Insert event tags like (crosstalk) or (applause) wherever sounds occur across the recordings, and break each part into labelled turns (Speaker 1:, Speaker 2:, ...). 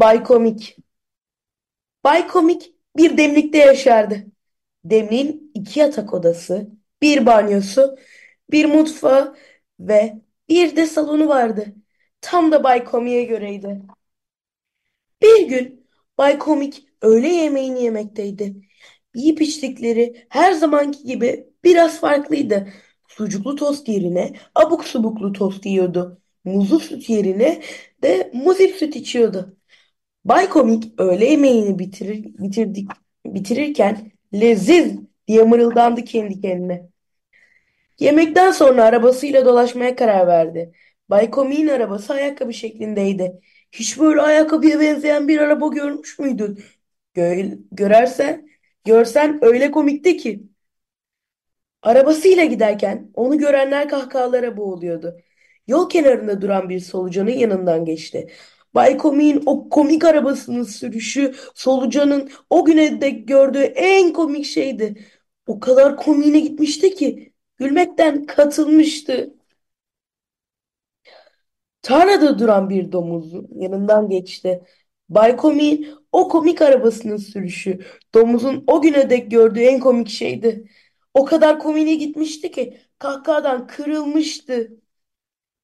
Speaker 1: Bay Komik Bay Komik bir demlikte yaşardı. Demliğin iki yatak odası, bir banyosu, bir mutfağı ve bir de salonu vardı. Tam da Bay Komik'e göreydi. Bir gün Bay Komik öğle yemeğini yemekteydi. Yiyip içtikleri her zamanki gibi biraz farklıydı. Sucuklu tost yerine abuk subuklu tost yiyordu. Muzlu süt yerine de muzip süt içiyordu. Bay Komik öğle yemeğini bitirir, bitirdik, bitirirken leziz diye mırıldandı kendi kendine. Yemekten sonra arabasıyla dolaşmaya karar verdi. Bay Komik'in arabası ayakkabı şeklindeydi. Hiç böyle ayakkabıya benzeyen bir araba görmüş müydün? Gö görersen, görsen öyle komikti ki. Arabasıyla giderken onu görenler kahkahalara boğuluyordu. Yol kenarında duran bir solucanın yanından geçti. Bay Komik'in o komik arabasının sürüşü solucanın o güne dek gördüğü en komik şeydi. O kadar komiğine gitmişti ki gülmekten katılmıştı. Tarlada duran bir domuzun yanından geçti. Bay Komik'in o komik arabasının sürüşü domuzun o güne dek gördüğü en komik şeydi. O kadar komiğine gitmişti ki kahkahadan kırılmıştı.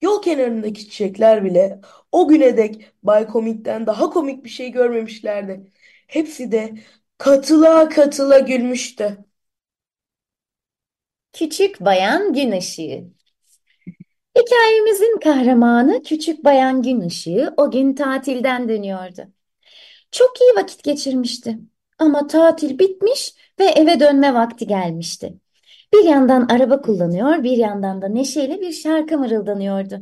Speaker 1: Yol kenarındaki çiçekler bile o güne dek Bay Komik'ten daha komik bir şey görmemişlerdi. Hepsi de katıla katıla gülmüştü.
Speaker 2: Küçük Bayan Gün Işığı Hikayemizin kahramanı Küçük Bayan Gün Işığı o gün tatilden dönüyordu. Çok iyi vakit geçirmişti. Ama tatil bitmiş ve eve dönme vakti gelmişti. Bir yandan araba kullanıyor, bir yandan da neşeyle bir şarkı mırıldanıyordu.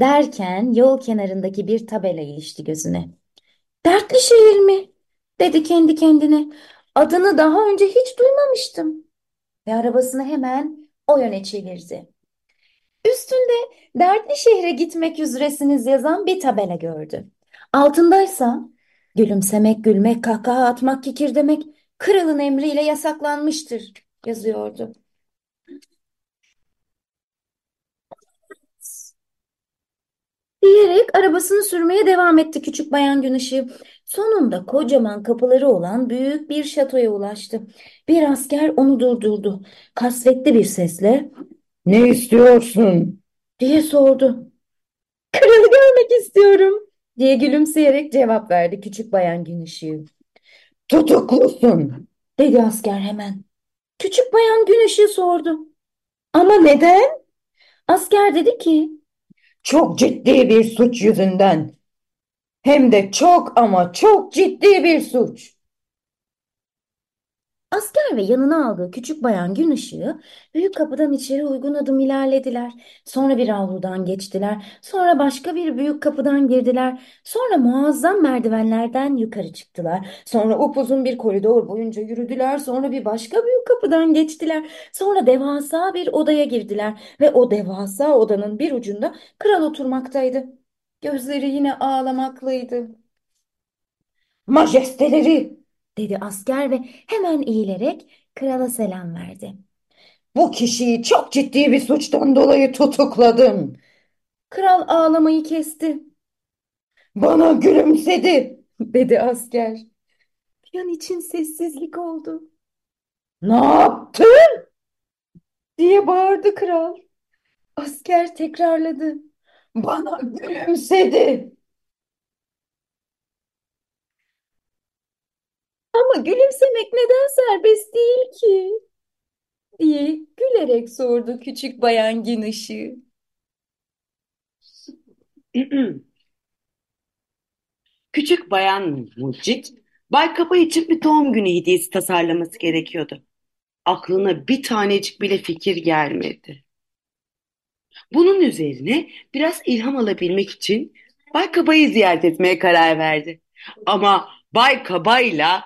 Speaker 2: Derken yol kenarındaki bir tabela ilişti gözüne. Dertli şehir mi? dedi kendi kendine. Adını daha önce hiç duymamıştım. Ve arabasını hemen o yöne çevirdi. Üstünde dertli şehre gitmek üzeresiniz yazan bir tabela gördü. Altındaysa gülümsemek, gülmek, kahkaha atmak, kikirdemek kralın emriyle yasaklanmıştır yazıyordu. Diyerek arabasını sürmeye devam etti küçük bayan gün ışığı. Sonunda kocaman kapıları olan büyük bir şatoya ulaştı. Bir asker onu durdurdu. Kasvetli bir sesle
Speaker 3: Ne istiyorsun?
Speaker 2: diye sordu. Kralı görmek istiyorum diye gülümseyerek cevap verdi küçük bayan gün ışığı.
Speaker 3: Tutuklusun.
Speaker 2: Dedi asker hemen. Küçük bayan gün ışığı sordu. Ama neden? Asker dedi ki
Speaker 3: Çok ciddi bir suç yüzünden. Hem de çok ama çok ciddi bir suç.
Speaker 2: Asker ve yanına aldığı küçük bayan gün ışığı büyük kapıdan içeri uygun adım ilerlediler. Sonra bir avludan geçtiler. Sonra başka bir büyük kapıdan girdiler. Sonra muazzam merdivenlerden yukarı çıktılar. Sonra upuzun bir koridor boyunca yürüdüler. Sonra bir başka büyük kapıdan geçtiler. Sonra devasa bir odaya girdiler ve o devasa odanın bir ucunda kral oturmaktaydı. Gözleri yine ağlamaklıydı.
Speaker 3: Majesteleri,
Speaker 2: dedi asker ve hemen eğilerek krala selam verdi.
Speaker 3: bu kişiyi çok ciddi bir suçtan dolayı tutukladım.
Speaker 2: Kral ağlamayı kesti,
Speaker 3: Bana gülümsedi.
Speaker 2: dedi asker. Bir an için sessizlik oldu.
Speaker 3: Ne yaptı?
Speaker 2: diye bağırdı kral. Asker tekrarladı.
Speaker 3: Bana gülümsedi.
Speaker 2: Ama gülümsemek neden serbest değil ki? diye gülerek sordu küçük bayan gün ışığı. (clears throat)
Speaker 4: Küçük bayan Mucit, Bay Kapa için bir doğum günü hediyesi tasarlaması gerekiyordu. Aklına bir tanecik bile fikir gelmedi. Bunun üzerine biraz ilham alabilmek için Bay Kapa'yı ziyaret etmeye karar verdi. Ama Bay Kaba'yla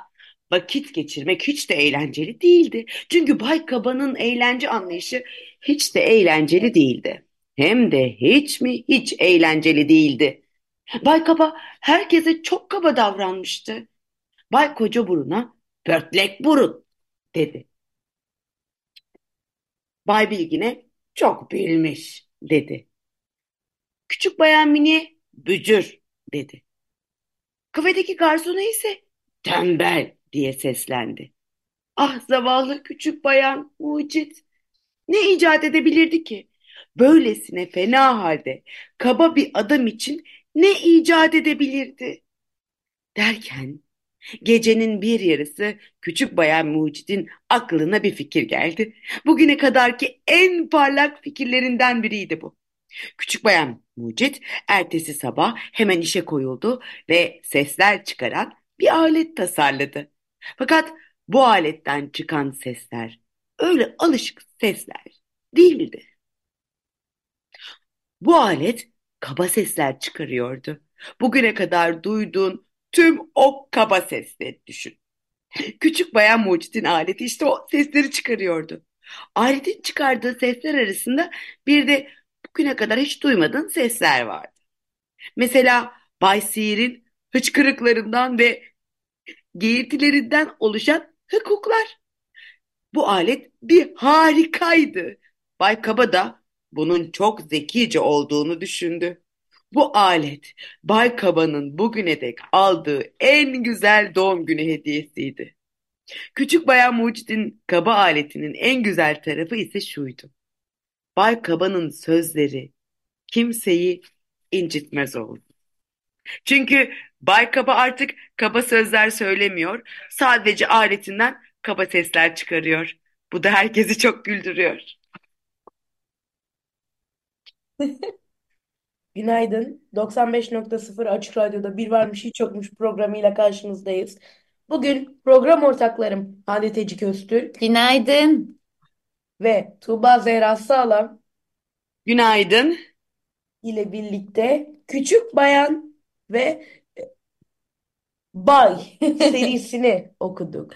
Speaker 4: vakit geçirmek hiç de eğlenceli değildi. Çünkü Bay Kaba'nın eğlence anlayışı hiç de eğlenceli değildi. Hem de hiç mi hiç eğlenceli değildi. Bay Kaba herkese çok kaba davranmıştı. Bay Kocaburun'a pörtlek burun dedi. Bay Bilgin'e çok bilmiş dedi. Küçük bayan Mini'ye bücür dedi. Kafedeki garsona ise tembel diye seslendi. Ah zavallı küçük bayan mucit. Ne icat edebilirdi ki? Böylesine fena halde kaba bir adam için ne icat edebilirdi? Derken gecenin bir yarısı küçük bayan Mucit'in aklına bir fikir geldi. Bugüne kadarki en parlak fikirlerinden biriydi bu. Küçük bayan Mucit ertesi sabah hemen işe koyuldu ve sesler çıkaran bir alet tasarladı. Fakat bu aletten çıkan sesler öyle alışık sesler değildi. Bu alet kaba sesler çıkarıyordu. Bugüne kadar duyduğun tüm o kaba sesleri düşün. Küçük bayan Mucit'in aleti işte o sesleri çıkarıyordu. Aletin çıkardığı sesler arasında bir de bugüne kadar hiç duymadığın sesler vardı. Mesela Bay Sihir'in hıçkırıklarından ve geğirtilerinden oluşan hukuklar. Bu alet bir harikaydı. Bay Kaba da bunun çok zekice olduğunu düşündü. Bu alet Bay Kaba'nın bugüne dek aldığı en güzel doğum günü hediyesiydi. Küçük Bayan Mucit'in kaba aletinin en güzel tarafı ise şuydu. Bay Kaba'nın sözleri kimseyi incitmez oldu. Çünkü Bay Kaba artık kaba sözler söylemiyor, sadece aletinden kaba sesler çıkarıyor. Bu da herkesi çok güldürüyor. (laughs)
Speaker 1: Günaydın. 95.0 Açık Radyo'da Bir Varmış Hiç Yokmuş programıyla karşınızdayız. Bugün program ortaklarım Hande Tecik Öztürk
Speaker 2: Günaydın.
Speaker 1: ve Tuğba Zehra Sağlam
Speaker 4: Günaydın.
Speaker 1: ile birlikte Küçük Bayan ve e, Bay serisini okuduk.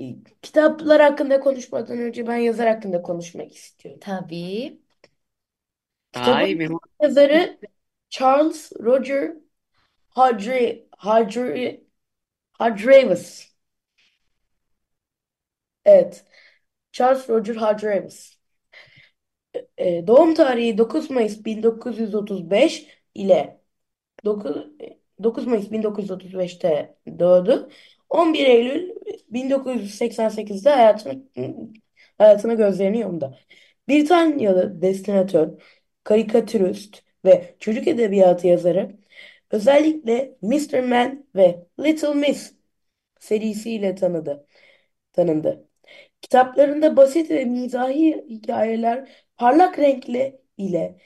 Speaker 1: E, Kitaplar hakkında konuşmadan önce ben yazar hakkında konuşmak istiyorum.
Speaker 2: Tabii.
Speaker 4: Ay
Speaker 1: Kitabın yazarı Charles Roger Hargreaves. Hargreaves. Hargreaves. Evet. Charles Roger Hargreaves. E, doğum tarihi 9 Mayıs 1935 ile 9, 9 Mayıs 1935'te doğdu. 11 Eylül 1988'de hayatını hayatına gözlerini yumdu. Britanyalı destinatör, karikatürist ve çocuk edebiyatı yazarı özellikle Mr. Man ve Little Miss serisiyle tanıdı, tanındı. Kitaplarında basit ve mizahi hikayeler parlak renkle ile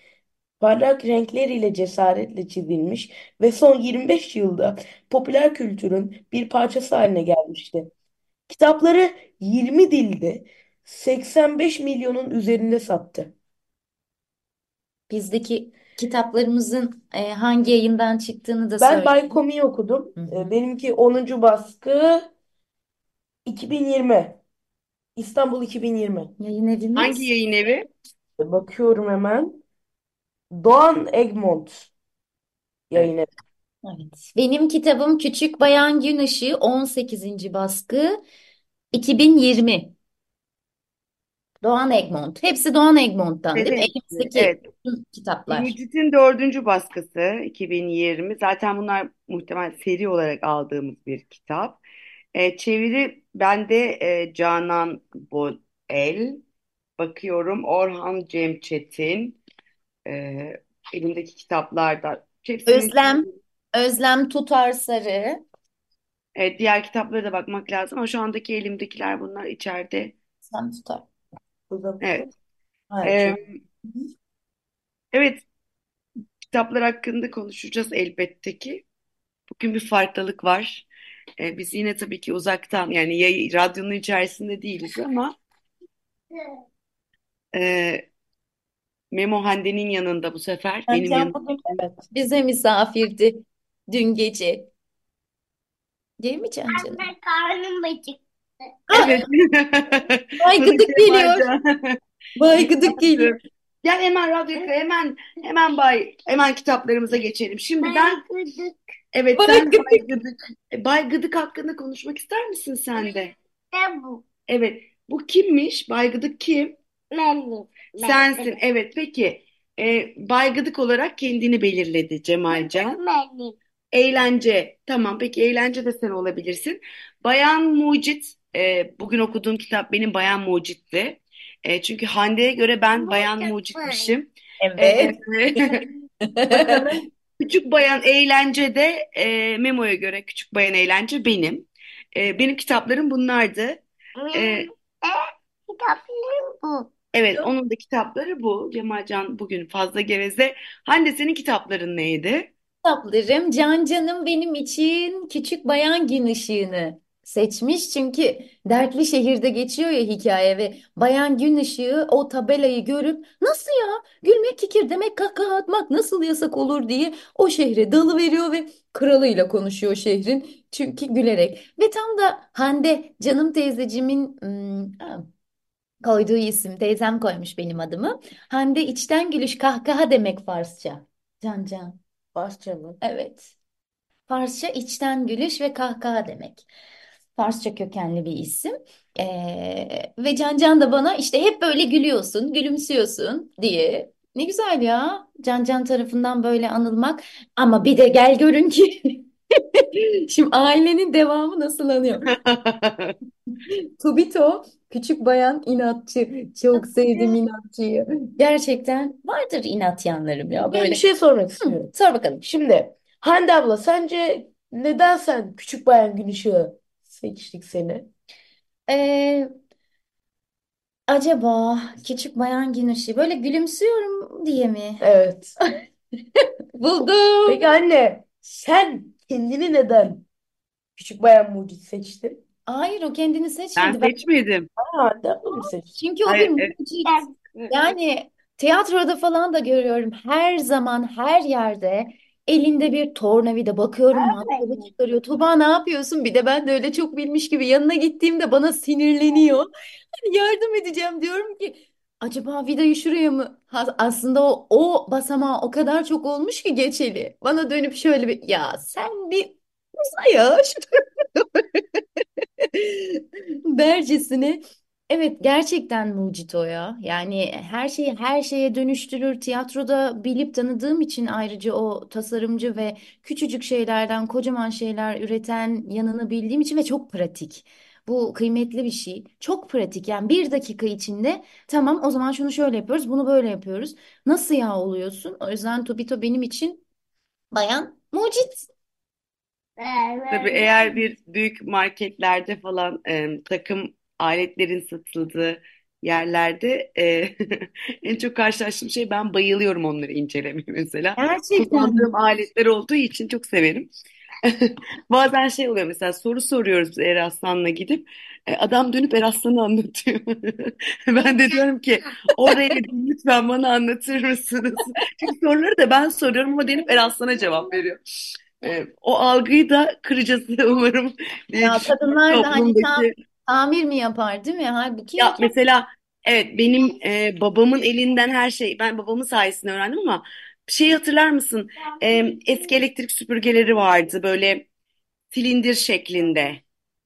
Speaker 1: parlak renkler ile cesaretle çizilmiş ve son 25 yılda popüler kültürün bir parçası haline gelmişti. Kitapları 20 dilde 85 milyonun üzerinde sattı.
Speaker 2: Bizdeki kitaplarımızın e, hangi yayından çıktığını da
Speaker 1: Ben
Speaker 2: söyle.
Speaker 1: Bay Komi'yi okudum.
Speaker 2: Hı
Speaker 1: Ee,
Speaker 2: hı.
Speaker 1: Benimki 10. baskı 2020. İstanbul 2020.
Speaker 2: Yayın
Speaker 4: Hangi
Speaker 2: evimiz.
Speaker 4: yayın evi?
Speaker 1: Bakıyorum hemen. Doğan Egmont yayın evi.
Speaker 2: Evet. Benim kitabım Küçük Bayan Gün Işığı 18. baskı 2020. Doğan Egmont. Hepsi Doğan Egmont'tan değil mi?
Speaker 4: Evet,
Speaker 2: Elimizdeki
Speaker 4: evet.
Speaker 2: kitaplar.
Speaker 4: Mucit'in dördüncü baskısı 2020. Zaten bunlar muhtemel seri olarak aldığımız bir kitap. E, çeviri bende e, Canan Bolel. Bakıyorum Orhan Cem Çetin. E, elimdeki kitaplarda hepsinin
Speaker 2: Özlem, Özlem Tutar Sarı.
Speaker 4: Evet, diğer kitaplara da bakmak lazım ama şu andaki elimdekiler bunlar içeride.
Speaker 2: Özlem Tutar.
Speaker 4: Evet.
Speaker 1: Ha,
Speaker 4: E,
Speaker 1: çok-
Speaker 4: evet, kitaplar hakkında konuşacağız elbette ki. Bugün bir farklılık var. E, biz yine tabii ki uzaktan yani radyonun içerisinde değiliz ama e, Memo Hande'nin yanında bu sefer benim
Speaker 2: Ercan
Speaker 4: yanımda.
Speaker 2: bugün
Speaker 1: Evet.
Speaker 2: bize misafirdi. dün gece. Değil mi Can canım?
Speaker 5: Anne karnım acıktı.
Speaker 4: Evet. (laughs)
Speaker 2: Ay
Speaker 4: Bunu
Speaker 2: gıdık geliyor. Vay gıdık (laughs) geliyor.
Speaker 4: Gel hemen radyoya hemen hemen bay hemen kitaplarımıza geçelim. Şimdi ben
Speaker 5: Gıdık
Speaker 4: evet
Speaker 2: Bay
Speaker 4: sen. Bay Gıdık e, Bay Gıdık hakkında konuşmak ister misin sen de?
Speaker 5: de bu.
Speaker 4: Evet. Bu kimmiş? Bay Gıdık kim?
Speaker 5: Benim.
Speaker 4: Sensin. Evet. Peki. E, Bay Gıdık olarak kendini belirledi Cemalcan.
Speaker 5: Benim.
Speaker 4: Eğlence. Tamam. Peki eğlence de sen olabilirsin. Bayan Mucit. e, bugün okuduğum kitap benim Bayan Mucit'ti. E, çünkü Hande'ye göre ben Bayan
Speaker 5: Mucit
Speaker 4: Mucit'mişim.
Speaker 2: Evet. (laughs)
Speaker 4: Bakalım. Küçük Bayan Eğlence de e, Memo'ya göre Küçük Bayan Eğlence benim. E, benim kitaplarım bunlardı. E,
Speaker 5: Benim de kitaplarım bu.
Speaker 4: Evet, onun da kitapları bu. Cemalcan bugün fazla geveze. Hande senin kitapların neydi?
Speaker 2: Kitaplarım Can Can'ım benim için Küçük Bayan Gün Işığı'nı seçmiş. Çünkü dertli şehirde geçiyor ya hikaye ve Bayan Gün Işığı o tabelayı görüp nasıl ya gülmek kikir demek kahkaha atmak nasıl yasak olur diye o şehre dalıveriyor ve kralıyla konuşuyor şehrin. Çünkü gülerek ve tam da Hande canım teyzecimin hmm, koyduğu isim teyzem koymuş benim adımı. Hande içten gülüş kahkaha demek Farsça. Can Can.
Speaker 1: Farsça mı?
Speaker 2: Evet. Farsça içten gülüş ve kahkaha demek. Farsça kökenli bir isim. Ee, ve Can Can da bana işte hep böyle gülüyorsun, gülümsüyorsun diye. Ne güzel ya. Can Can tarafından böyle anılmak. Ama bir de gel görün ki (laughs) (laughs) şimdi ailenin devamı nasıl anıyor? (laughs) Tobito küçük bayan inatçı. Çok sevdim inatçıyı. Gerçekten vardır inat yanlarım ya
Speaker 1: Ben
Speaker 2: böyle.
Speaker 1: bir şey sormak
Speaker 2: Hı,
Speaker 1: istiyorum.
Speaker 2: sor bakalım.
Speaker 1: Şimdi Hande abla sence neden sen Küçük Bayan Gün Işığı seçtik seni?
Speaker 2: Ee, acaba küçük bayan gün ışığı böyle gülümsüyorum diye mi?
Speaker 1: Evet. (laughs)
Speaker 2: Buldum.
Speaker 1: Peki anne sen kendini neden Küçük Bayan Mucit seçtin?
Speaker 2: Hayır o kendini
Speaker 4: Ben
Speaker 2: seçmedi. Ben,
Speaker 4: seçmedim.
Speaker 1: Ha, Hande abla mı seçti?
Speaker 2: çünkü o
Speaker 4: Hayır,
Speaker 2: bir
Speaker 4: evet.
Speaker 2: mucit.
Speaker 5: Ben
Speaker 2: Yani tiyatroda falan da görüyorum. Her zaman her yerde elinde bir tornavida bakıyorum matkabı çıkarıyor. Tuba ne yapıyorsun? Bir de ben de öyle çok bilmiş gibi yanına gittiğimde bana sinirleniyor. Hani yardım edeceğim diyorum ki acaba vidayı şuraya mı? Ha- Aslında o, o basamağı o kadar çok olmuş ki geçeli. Bana dönüp şöyle bir ya sen bir uza ya şu (laughs) Bercesine. Evet gerçekten mucit o ya. Yani her şeyi her şeye dönüştürür. Tiyatroda bilip tanıdığım için ayrıca o tasarımcı ve küçücük şeylerden kocaman şeyler üreten yanını bildiğim için ve çok pratik. Bu kıymetli bir şey. Çok pratik. Yani bir dakika içinde tamam o zaman şunu şöyle yapıyoruz, bunu böyle yapıyoruz. Nasıl ya oluyorsun? O yüzden Tobito benim için bayan mucit.
Speaker 4: Tabii eğer bir büyük marketlerde falan e, takım aletlerin satıldığı yerlerde e, (laughs) en çok karşılaştığım şey ben bayılıyorum onları incelemeye mesela.
Speaker 2: Gerçekten.
Speaker 4: Kullandığım aletler olduğu için çok severim. (laughs) Bazen şey oluyor mesela soru soruyoruz biz Eraslan'la gidip e, adam dönüp Eraslan'ı anlatıyor. (laughs) Ben de diyorum ki oraya gidin lütfen bana anlatır mısınız? (laughs) Çünkü soruları da ben soruyorum ama dönüp Eraslan'a cevap veriyor. E, o algıyı da kıracağız umarım diye
Speaker 2: Ya kadınlar da hani tam tamir mi yapar değil mi? Halbuki
Speaker 4: Ya mesela evet benim e, babamın elinden her şey ben babamın sayesinde öğrendim ama şey hatırlar mısın? E, eski elektrik süpürgeleri vardı böyle silindir şeklinde.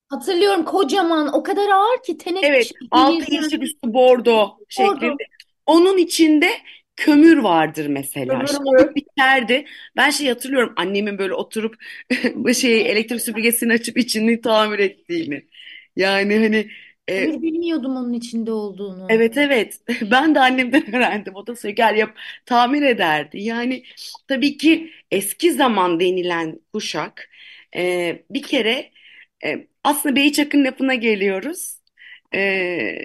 Speaker 2: hatırlıyorum kocaman o kadar ağır ki tenek
Speaker 4: Evet altı yeşil üstü bordo şeklinde. Onun içinde kömür vardır mesela.
Speaker 1: Kömür
Speaker 4: biterdi. Ben şey hatırlıyorum annemin böyle oturup (laughs) şey elektrik süpürgesini açıp içini tamir ettiğini. Yani hani e,
Speaker 2: Bir bilmiyordum onun içinde olduğunu.
Speaker 4: Evet evet. (laughs) Ben de annemden öğrendim. O da gel yap tamir ederdi. Yani tabii ki eski zaman denilen kuşak e, bir kere e, aslında Beyçak'ın lafına geliyoruz. E,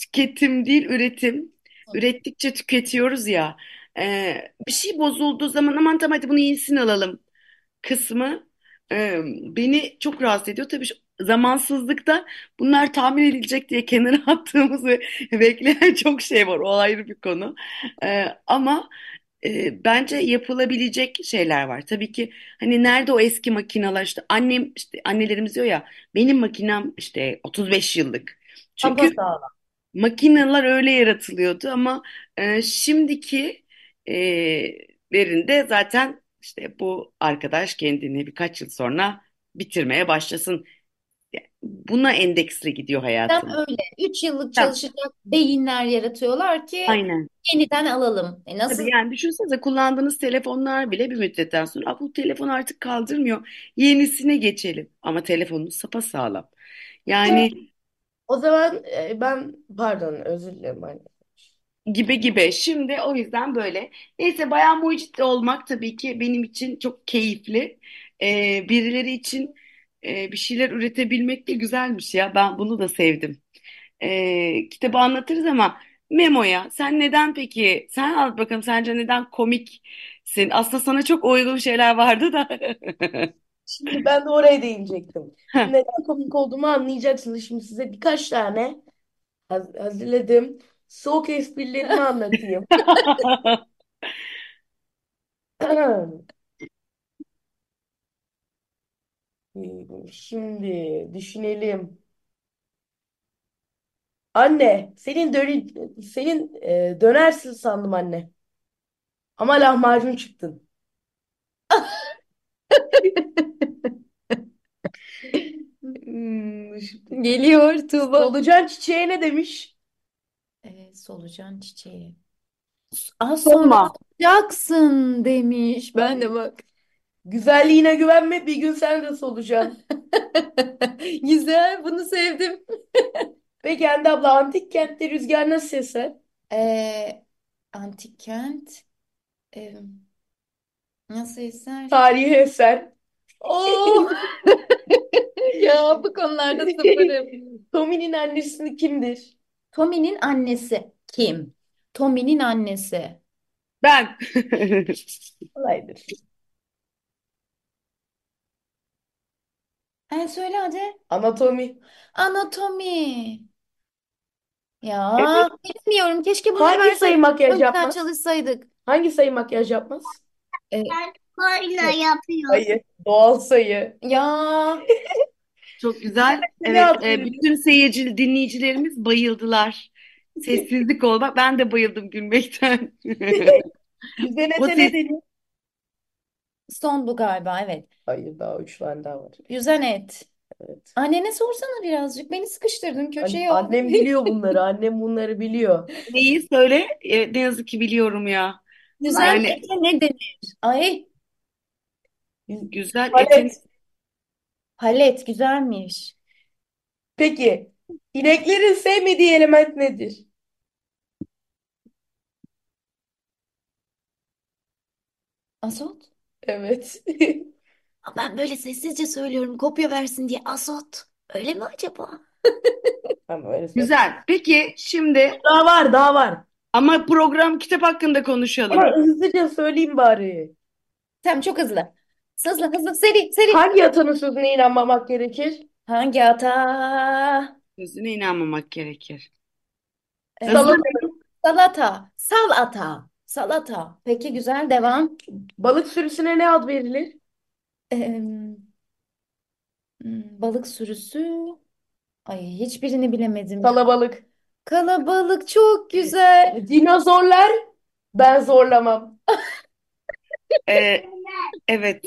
Speaker 4: tüketim değil üretim. Ürettikçe tüketiyoruz ya. E, bir şey bozulduğu zaman aman tamam hadi bunu yenisini alalım. kısmı e, beni çok rahatsız ediyor. Tabii zamansızlıkta bunlar tahmin edilecek diye kenara (laughs) attığımız ve bekleyen çok şey var. O ayrı bir konu. E, ama e, bence yapılabilecek şeyler var. Tabii ki hani nerede o eski makineler işte annem işte annelerimiz diyor ya benim makinem işte 35 yıllık. Çünkü makineler öyle yaratılıyordu ama e, şimdiki e, lerinde zaten işte bu arkadaş kendini birkaç yıl sonra bitirmeye başlasın. Buna endeksli gidiyor
Speaker 2: Tam
Speaker 4: hayatım.
Speaker 2: öyle. 3 yıllık
Speaker 4: Tamam.
Speaker 2: çalışacak beyinler yaratıyorlar ki
Speaker 4: Aynen.
Speaker 2: yeniden alalım. E nasıl?
Speaker 4: Tabii yani düşünsenize kullandığınız telefonlar bile bir müddetten sonra "Aa, bu telefon artık kaldırmıyor. Yenisine geçelim. Ama telefonunuz sapasağlam. Yani
Speaker 1: O zaman e, ben pardon özür dilerim anne.
Speaker 4: gibi gibi. Şimdi o yüzden böyle. Neyse bayan mucit olmak tabii ki benim için çok keyifli. Ee, birileri için e, bir şeyler üretebilmek de güzelmiş ya. Ben bunu da sevdim. Ee, kitabı anlatırız ama Memo'ya sen neden peki? Sen anlat bakalım sence neden komiksin? Aslında sana çok uygun şeyler vardı da. (laughs)
Speaker 1: Şimdi ben de oraya değinecektim. Neden komik olduğumu anlayacaksınız. Şimdi size birkaç tane haz- hazırladım. Soğuk esprilerimi anlatayım. (laughs) (clears throat) (laughs) Şimdi düşünelim. Anne, senin döne, senin e, dönersin sandım anne. Ama lahmacun çıktın. Hmm, şimdi-
Speaker 2: Geliyor Tuğba.
Speaker 1: Solucan çiçeğe ne demiş?
Speaker 2: Ee, solucan çiçeği. Az sonra
Speaker 4: Solma.
Speaker 2: olacaksın demiş. Ben de bak.
Speaker 1: Güzelliğine güvenme, bir gün sen de solucan. (laughs)
Speaker 2: Güzel, bunu sevdim. (laughs)
Speaker 1: Peki Hande abla, antik kentte rüzgar nasıl eser?
Speaker 2: Ee, antik kent. Ee, nasıl eser?
Speaker 1: Tarihi eser.
Speaker 2: Oo! (laughs) Ya bu konularda sıfırım.
Speaker 1: Tommy'nin annesi kimdir?
Speaker 2: Tommy'nin annesi kim? Tommy'nin annesi.
Speaker 4: Ben.
Speaker 1: Kolaydır.
Speaker 2: E söyle hadi.
Speaker 1: Anatomi.
Speaker 2: Anatomi. Ya
Speaker 1: Evet.
Speaker 2: bilmiyorum. Keşke bunu
Speaker 1: Hangi sayı
Speaker 2: Çok
Speaker 1: makyaj
Speaker 2: güzel
Speaker 1: yapmaz?
Speaker 2: çalışsaydık.
Speaker 1: Hangi sayı makyaj yapmaz?
Speaker 2: Ee,
Speaker 5: Böyle yapıyor.
Speaker 1: Sayı. Doğal sayı.
Speaker 2: ya (laughs)
Speaker 4: Çok güzel.
Speaker 1: Ne
Speaker 4: Evet, e,
Speaker 1: yapıyorsun?
Speaker 4: bütün seyirci, dinleyicilerimiz bayıldılar. (laughs) Sessizlik ol. Bak ben de bayıldım gülmekten. (laughs) O
Speaker 1: ne
Speaker 4: ses-
Speaker 1: deniyor?
Speaker 2: Son bu galiba evet.
Speaker 1: Hayır daha üç tane daha var.
Speaker 2: Yüzen et.
Speaker 1: Evet.
Speaker 2: Annene sorsana birazcık. Beni sıkıştırdın
Speaker 1: An-
Speaker 2: köşeye oldum.
Speaker 1: annem biliyor bunları. Annem bunları biliyor. (laughs)
Speaker 4: Neyi söyle? E, ne yazık ki biliyorum ya.
Speaker 2: Yüzen
Speaker 4: Yani
Speaker 2: ete ne denir? Ay
Speaker 4: güzel etin
Speaker 1: Palet.
Speaker 2: palet güzelmiş.
Speaker 1: Peki. İneklerin sevmediği element nedir?
Speaker 2: Azot.
Speaker 1: Evet.
Speaker 2: Ben böyle sessizce söylüyorum kopya versin diye azot. Öyle mi acaba?
Speaker 1: Ama öyle söyle.
Speaker 4: güzel. Peki şimdi
Speaker 1: Daha var, daha var.
Speaker 4: ama program kitap hakkında konuşalım.
Speaker 1: Ama hızlıca söyleyeyim bari.
Speaker 2: Tamam çok hızlı. Hızlı hızlı seri seri.
Speaker 1: Hangi atanın sözüne inanmamak gerekir?
Speaker 2: Hangi ata?
Speaker 4: Sözüne inanmamak gerekir.
Speaker 2: Ee,
Speaker 4: Hızlı
Speaker 1: Salatanın.
Speaker 2: salata. Salata. Salata. Peki güzel devam.
Speaker 1: Balık sürüsüne ne ad verilir?
Speaker 2: Ee, hmm, balık sürüsü. Ay hiçbirini bilemedim.
Speaker 1: Kalabalık.
Speaker 2: Kalabalık çok güzel.
Speaker 1: Dinozorlar. Ben zorlamam. (laughs)
Speaker 4: E, evet.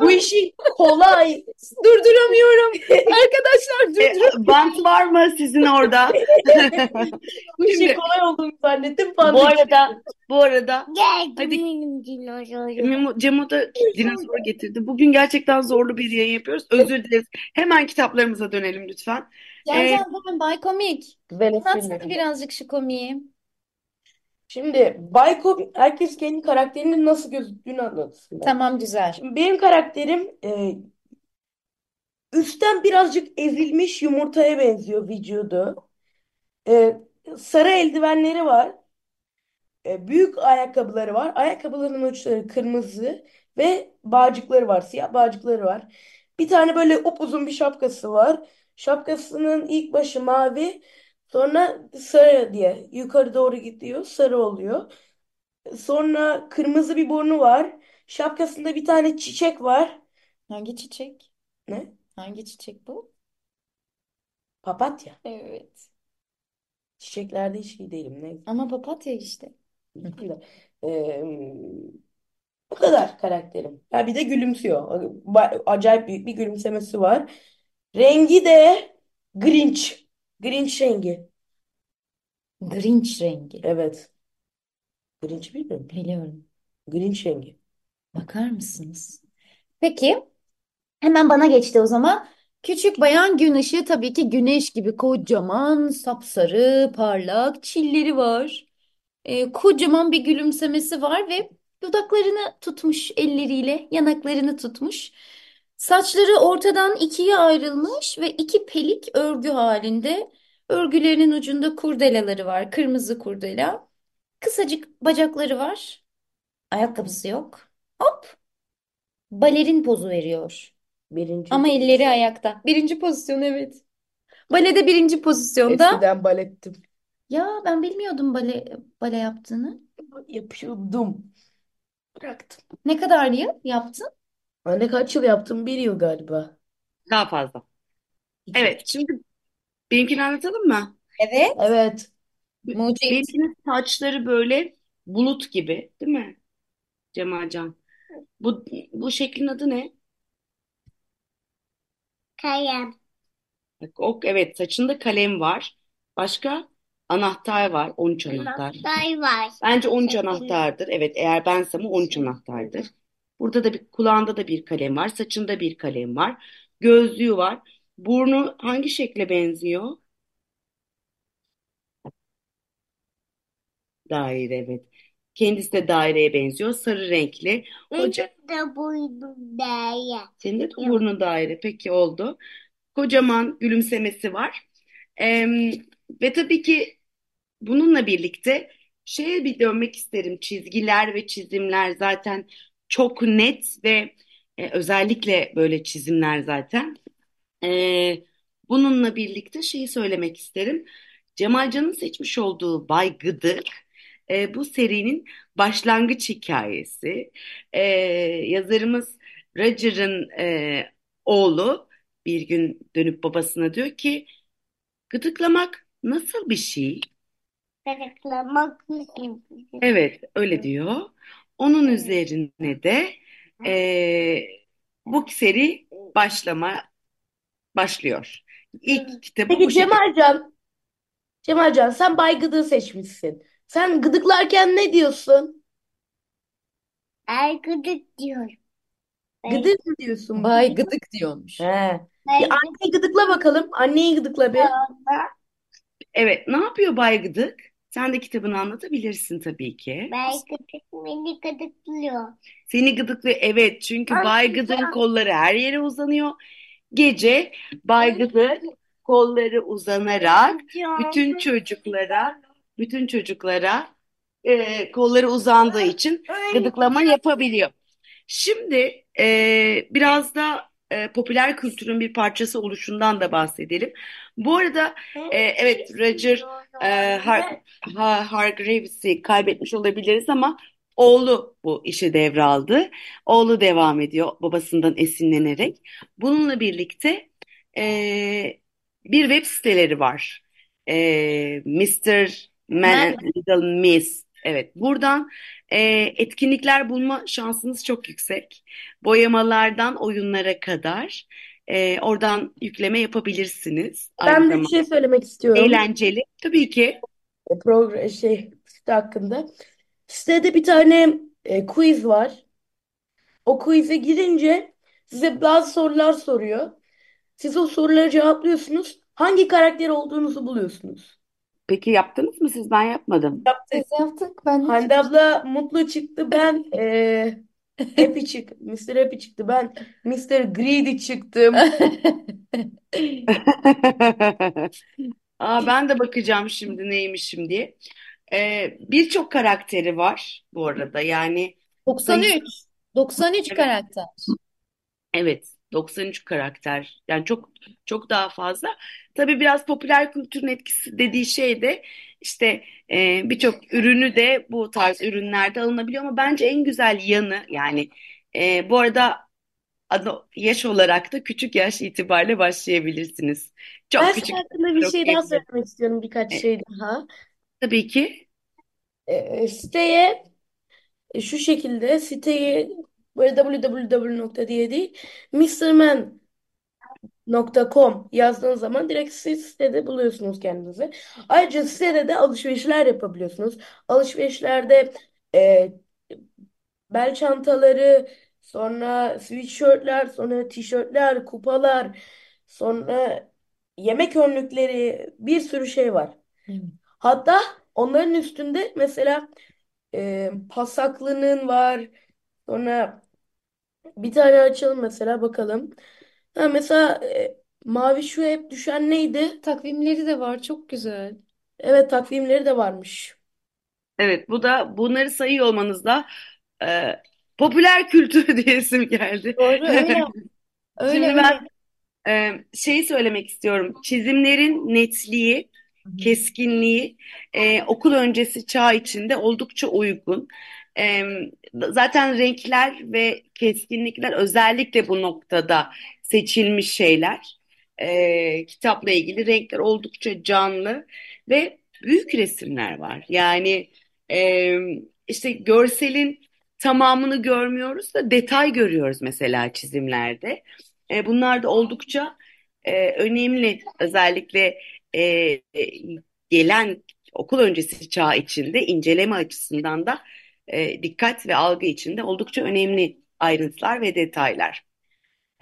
Speaker 1: Bu işi kolay.
Speaker 2: Durduramıyorum. (laughs) Arkadaşlar
Speaker 4: E,
Speaker 2: durduramıyorum.
Speaker 4: bant var mı sizin orada? (laughs)
Speaker 1: Bu işin
Speaker 4: Şimdi
Speaker 1: kolay olduğunu zannettim.
Speaker 4: bu arada bu arada hadi Cemo da dinozor getirdi. Bugün gerçekten zorlu bir yayın yapıyoruz. Özür dileriz. Hemen kitaplarımıza dönelim lütfen.
Speaker 2: Can
Speaker 4: Ee,
Speaker 2: Can Can Bay Komik. Anlatsana birazcık şu komiği.
Speaker 1: Şimdi Bayko herkes kendi karakterinin nasıl gözüktüğünü anlatsın.
Speaker 2: Tamam güzel.
Speaker 1: Şimdi benim karakterim e, üstten birazcık ezilmiş yumurtaya benziyor vücudu. E, sarı eldivenleri var. E, büyük ayakkabıları var. Ayakkabılarının uçları kırmızı ve bağcıkları var. Siyah bağcıkları var. Bir tane böyle upuzun bir şapkası var. Şapkasının ilk başı mavi, sonra sarı diye yukarı doğru gidiyor, sarı oluyor. Sonra kırmızı bir burnu var. Şapkasında bir tane çiçek var.
Speaker 2: Hangi çiçek?
Speaker 1: Ne?
Speaker 2: Hangi çiçek bu?
Speaker 1: Papatya.
Speaker 2: Evet.
Speaker 1: Çiçeklerde hiç iyi değilim. Ne?
Speaker 2: Ama papatya işte.
Speaker 1: Ee, bu kadar karakterim. Ha bir de gülümsüyor. Ba- Acayip büyük bir gülümsemesi var. Rengi de Grinch. Grinch rengi.
Speaker 2: Grinch rengi.
Speaker 1: Evet. Grinch bilmiyor musun?
Speaker 2: Biliyorum.
Speaker 1: Grinch rengi.
Speaker 2: Bakar mısınız? Peki, hemen bana geçti o zaman. Küçük bayan gün ışığı tabii ki güneş gibi kocaman, sapsarı, parlak çilleri var. Ee, kocaman bir gülümsemesi var ve dudaklarını tutmuş elleriyle, yanaklarını tutmuş. Saçları ortadan ikiye ayrılmış ve iki pelik örgü halinde. Örgülerinin ucunda kurdelaları var, kırmızı kurdela. Kısacık bacakları var. Ayakkabısı yok. Hop, balerin pozu veriyor.
Speaker 1: Birinci.
Speaker 2: Ama elleri ayakta. Birinci pozisyon evet. Balede birinci pozisyonda.
Speaker 1: Eskiden balettim.
Speaker 2: Ya ben bilmiyordum bale bale yaptığını.
Speaker 1: Yapıyordum. Bıraktım.
Speaker 2: Ne kadar yıl yaptın?
Speaker 1: Anne kaç yıl yaptım? Bir yıl galiba.
Speaker 4: Daha fazla.
Speaker 2: İki.
Speaker 4: Evet, şimdi benimkini anlatalım mı?
Speaker 2: Evet.
Speaker 1: Evet.
Speaker 2: Mucit.
Speaker 4: Benimkinin saçları böyle bulut gibi, değil mi Cemalcan? Bu bu şeklin adı ne?
Speaker 5: Kalem.
Speaker 4: Bak, o, evet, saçında kalem var. Başka anahtar var, 13 anahtar.
Speaker 5: Anahtar var.
Speaker 4: Bence 13
Speaker 5: Saçında.
Speaker 4: anahtardır. Evet, eğer bensem o 13 anahtardır. Burada da bir kulağında da bir kalem var, saçında bir kalem var. Gözlüğü var. Burnu hangi şekle benziyor? Daire evet. Kendisi de daireye benziyor. Sarı renkli. Koca,
Speaker 5: Benim de boynum değer.
Speaker 4: senin de burnun daire. Peki oldu. Kocaman gülümsemesi var. Em, ve tabii ki bununla birlikte şeye bir dönmek isterim. Çizgiler ve çizimler zaten çok net ve e, özellikle böyle çizimler zaten. E, bununla birlikte şeyi söylemek isterim. Cemalcan'ın seçmiş olduğu Bay Gıdık e, bu serinin başlangıç hikayesi. E, yazarımız Roger'ın e, oğlu bir gün dönüp babasına diyor ki gıdıklamak nasıl bir şey?
Speaker 5: Kırıklamak nasıl bir şey?
Speaker 4: Evet, öyle diyor. Onun üzerine de e, bu seri başlama başlıyor. İlk kitabı
Speaker 1: Peki
Speaker 4: bu şekilde.
Speaker 1: Cemalcan, Cemalcan sen Bay Gıdık'ı seçmişsin. Sen gıdıklarken ne diyorsun?
Speaker 5: Ay gıdık diyorum.
Speaker 1: Gıdık mı diyorsun?
Speaker 2: Bay Gıdık diyormuş.
Speaker 1: He. Bir anneyi gıdıkla bakalım. Anneyi gıdıkla bir.
Speaker 4: Evet, ne yapıyor Bay Gıdık? Sen de kitabını anlatabilirsin tabii ki.
Speaker 5: Bay gıdık beni gıdıklıyor.
Speaker 4: Seni gıdıklıyor. Evet, çünkü
Speaker 5: Ay,
Speaker 4: Bay. Gıdık'ın kolları her yere uzanıyor. Gece Bay Gıdık kolları uzanarak bütün çocuklara, bütün çocuklara e, kolları uzandığı için gıdıklama yapabiliyor. Şimdi e, biraz da e, popüler kültürün bir parçası oluşundan da bahsedelim. Bu arada e, evet Roger e, Har Ha- Hargreaves'i kaybetmiş olabiliriz ama oğlu bu işi devraldı. Oğlu devam ediyor babasından esinlenerek. Bununla birlikte e, bir web siteleri var. E, Mr. Man and Little Miss. Evet, buradan e, etkinlikler bulma şansınız çok yüksek. Boyamalardan oyunlara kadar e, oradan yükleme yapabilirsiniz. Aynı
Speaker 1: Ben de bir şey söylemek istiyorum.
Speaker 4: eğlenceli. Tabii ki.
Speaker 1: E, Progr şey site hakkında. Sitede bir tane e, quiz var. O quiz'e girince size bazı sorular soruyor. Siz o soruları cevaplıyorsunuz. Hangi karakter olduğunuzu buluyorsunuz.
Speaker 4: Peki yaptınız mı siz? Ben yapmadım.
Speaker 2: Biz yaptık. Ben hiç-
Speaker 1: Hande abla mutlu çıktı. Ben e, Happy çık, Mr. Happy çıktı. Ben Mr. Greedy çıktım. (laughs)
Speaker 4: Aa, ben de bakacağım şimdi neymişim diye. Ee, birçok karakteri var bu arada. Yani
Speaker 2: 93. 93
Speaker 4: Evet.
Speaker 2: karakter.
Speaker 4: Evet, 93 karakter. Yani çok çok daha fazla. Tabii biraz popüler kültürün etkisi dediği şey de işte e, birçok ürünü de bu tarz ürünlerde alınabiliyor ama bence en güzel yanı yani e, bu arada yaş olarak da küçük yaş itibariyle başlayabilirsiniz. Çok
Speaker 1: Ben
Speaker 4: küçük,
Speaker 1: hakkında bir
Speaker 4: çok
Speaker 1: şey daha
Speaker 4: genç.
Speaker 1: söylemek istiyorum, birkaç
Speaker 4: E,
Speaker 1: şey daha.
Speaker 4: tabii ki.
Speaker 1: E, siteye e, şu şekilde siteyi böyle www diye değil mrman.com yazdığınız zaman direkt siz sitede buluyorsunuz kendinizi. Ayrıca sitede de alışverişler yapabiliyorsunuz. Alışverişlerde e, bel çantaları, sonra sweatshirtler, sonra tişörtler, kupalar, sonra yemek önlükleri bir sürü şey var. Hatta onların üstünde mesela e, pasaklının var. Sonra bir tane açalım mesela bakalım. Ha, mesela e, mavi şu hep düşen neydi?
Speaker 2: Takvimleri de var, çok güzel.
Speaker 1: Evet takvimleri de varmış.
Speaker 4: Evet, bu da bunları sayıyor olmanızda e, popüler kültür (laughs) diyesim geldi.
Speaker 2: Doğru, öyle, (laughs) öyle,
Speaker 4: Şimdi
Speaker 2: öyle.
Speaker 4: ben e, şeyi söylemek istiyorum. Çizimlerin netliği,
Speaker 2: Hı hı.
Speaker 4: keskinliği e, okul öncesi çağ içinde oldukça uygun. E, zaten renkler ve keskinlikler özellikle bu noktada seçilmiş şeyler. E, kitapla ilgili renkler oldukça canlı ve büyük resimler var. Yani e, işte görselin tamamını görmüyoruz da detay görüyoruz mesela çizimlerde. E, bunlar da oldukça e, önemli. Özellikle e, gelen okul öncesi çağ içinde inceleme açısından da e, dikkat ve algı içinde oldukça önemli ayrıntılar ve detaylar.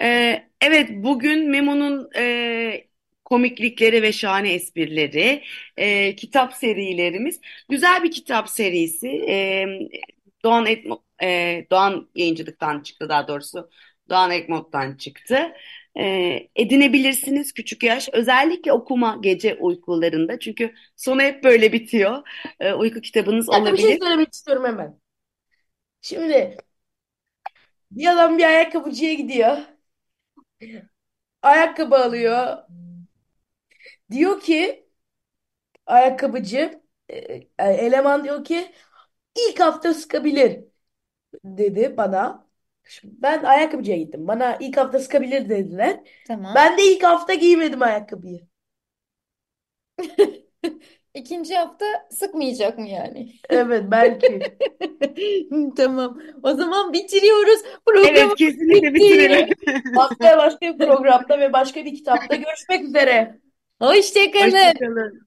Speaker 4: Ee, evet bugün Memo'nun e, komiklikleri ve şahane esprileri, e, kitap serilerimiz. Güzel bir kitap serisi. E, Doğan, Etmo, e, Doğan Yayıncılık'tan çıktı daha doğrusu. Doğan Ekmot'tan çıktı. E, edinebilirsiniz küçük yaş. Özellikle okuma gece uykularında. Çünkü sonu hep böyle bitiyor. E, uyku kitabınız
Speaker 1: Bir dakika bir şey
Speaker 4: olabilir.
Speaker 1: söylemek istiyorum hemen. Şimdi bir adam bir ayakkabıcıya gidiyor. Ayakkabı alıyor. Diyor ki ayakkabıcı e, e, eleman diyor ki ilk hafta sıkabilir dedi bana. Şimdi ben ayakkabıcıya gittim. Bana ilk hafta sıkabilir dediler.
Speaker 2: Tamam.
Speaker 1: Ben de ilk hafta giymedim ayakkabıyı. (laughs)
Speaker 2: İkinci hafta sıkmayacak mı yani?
Speaker 1: Evet belki. (laughs)
Speaker 2: Tamam. O zaman bitiriyoruz.
Speaker 4: Evet
Speaker 2: Programı
Speaker 4: kesinlikle
Speaker 2: bitti.
Speaker 4: bitirelim. (laughs)
Speaker 1: Haftaya başka bir programda ve başka bir kitapta görüşmek üzere. (laughs)
Speaker 2: Hoşça kalın.
Speaker 4: Hoşçakalın.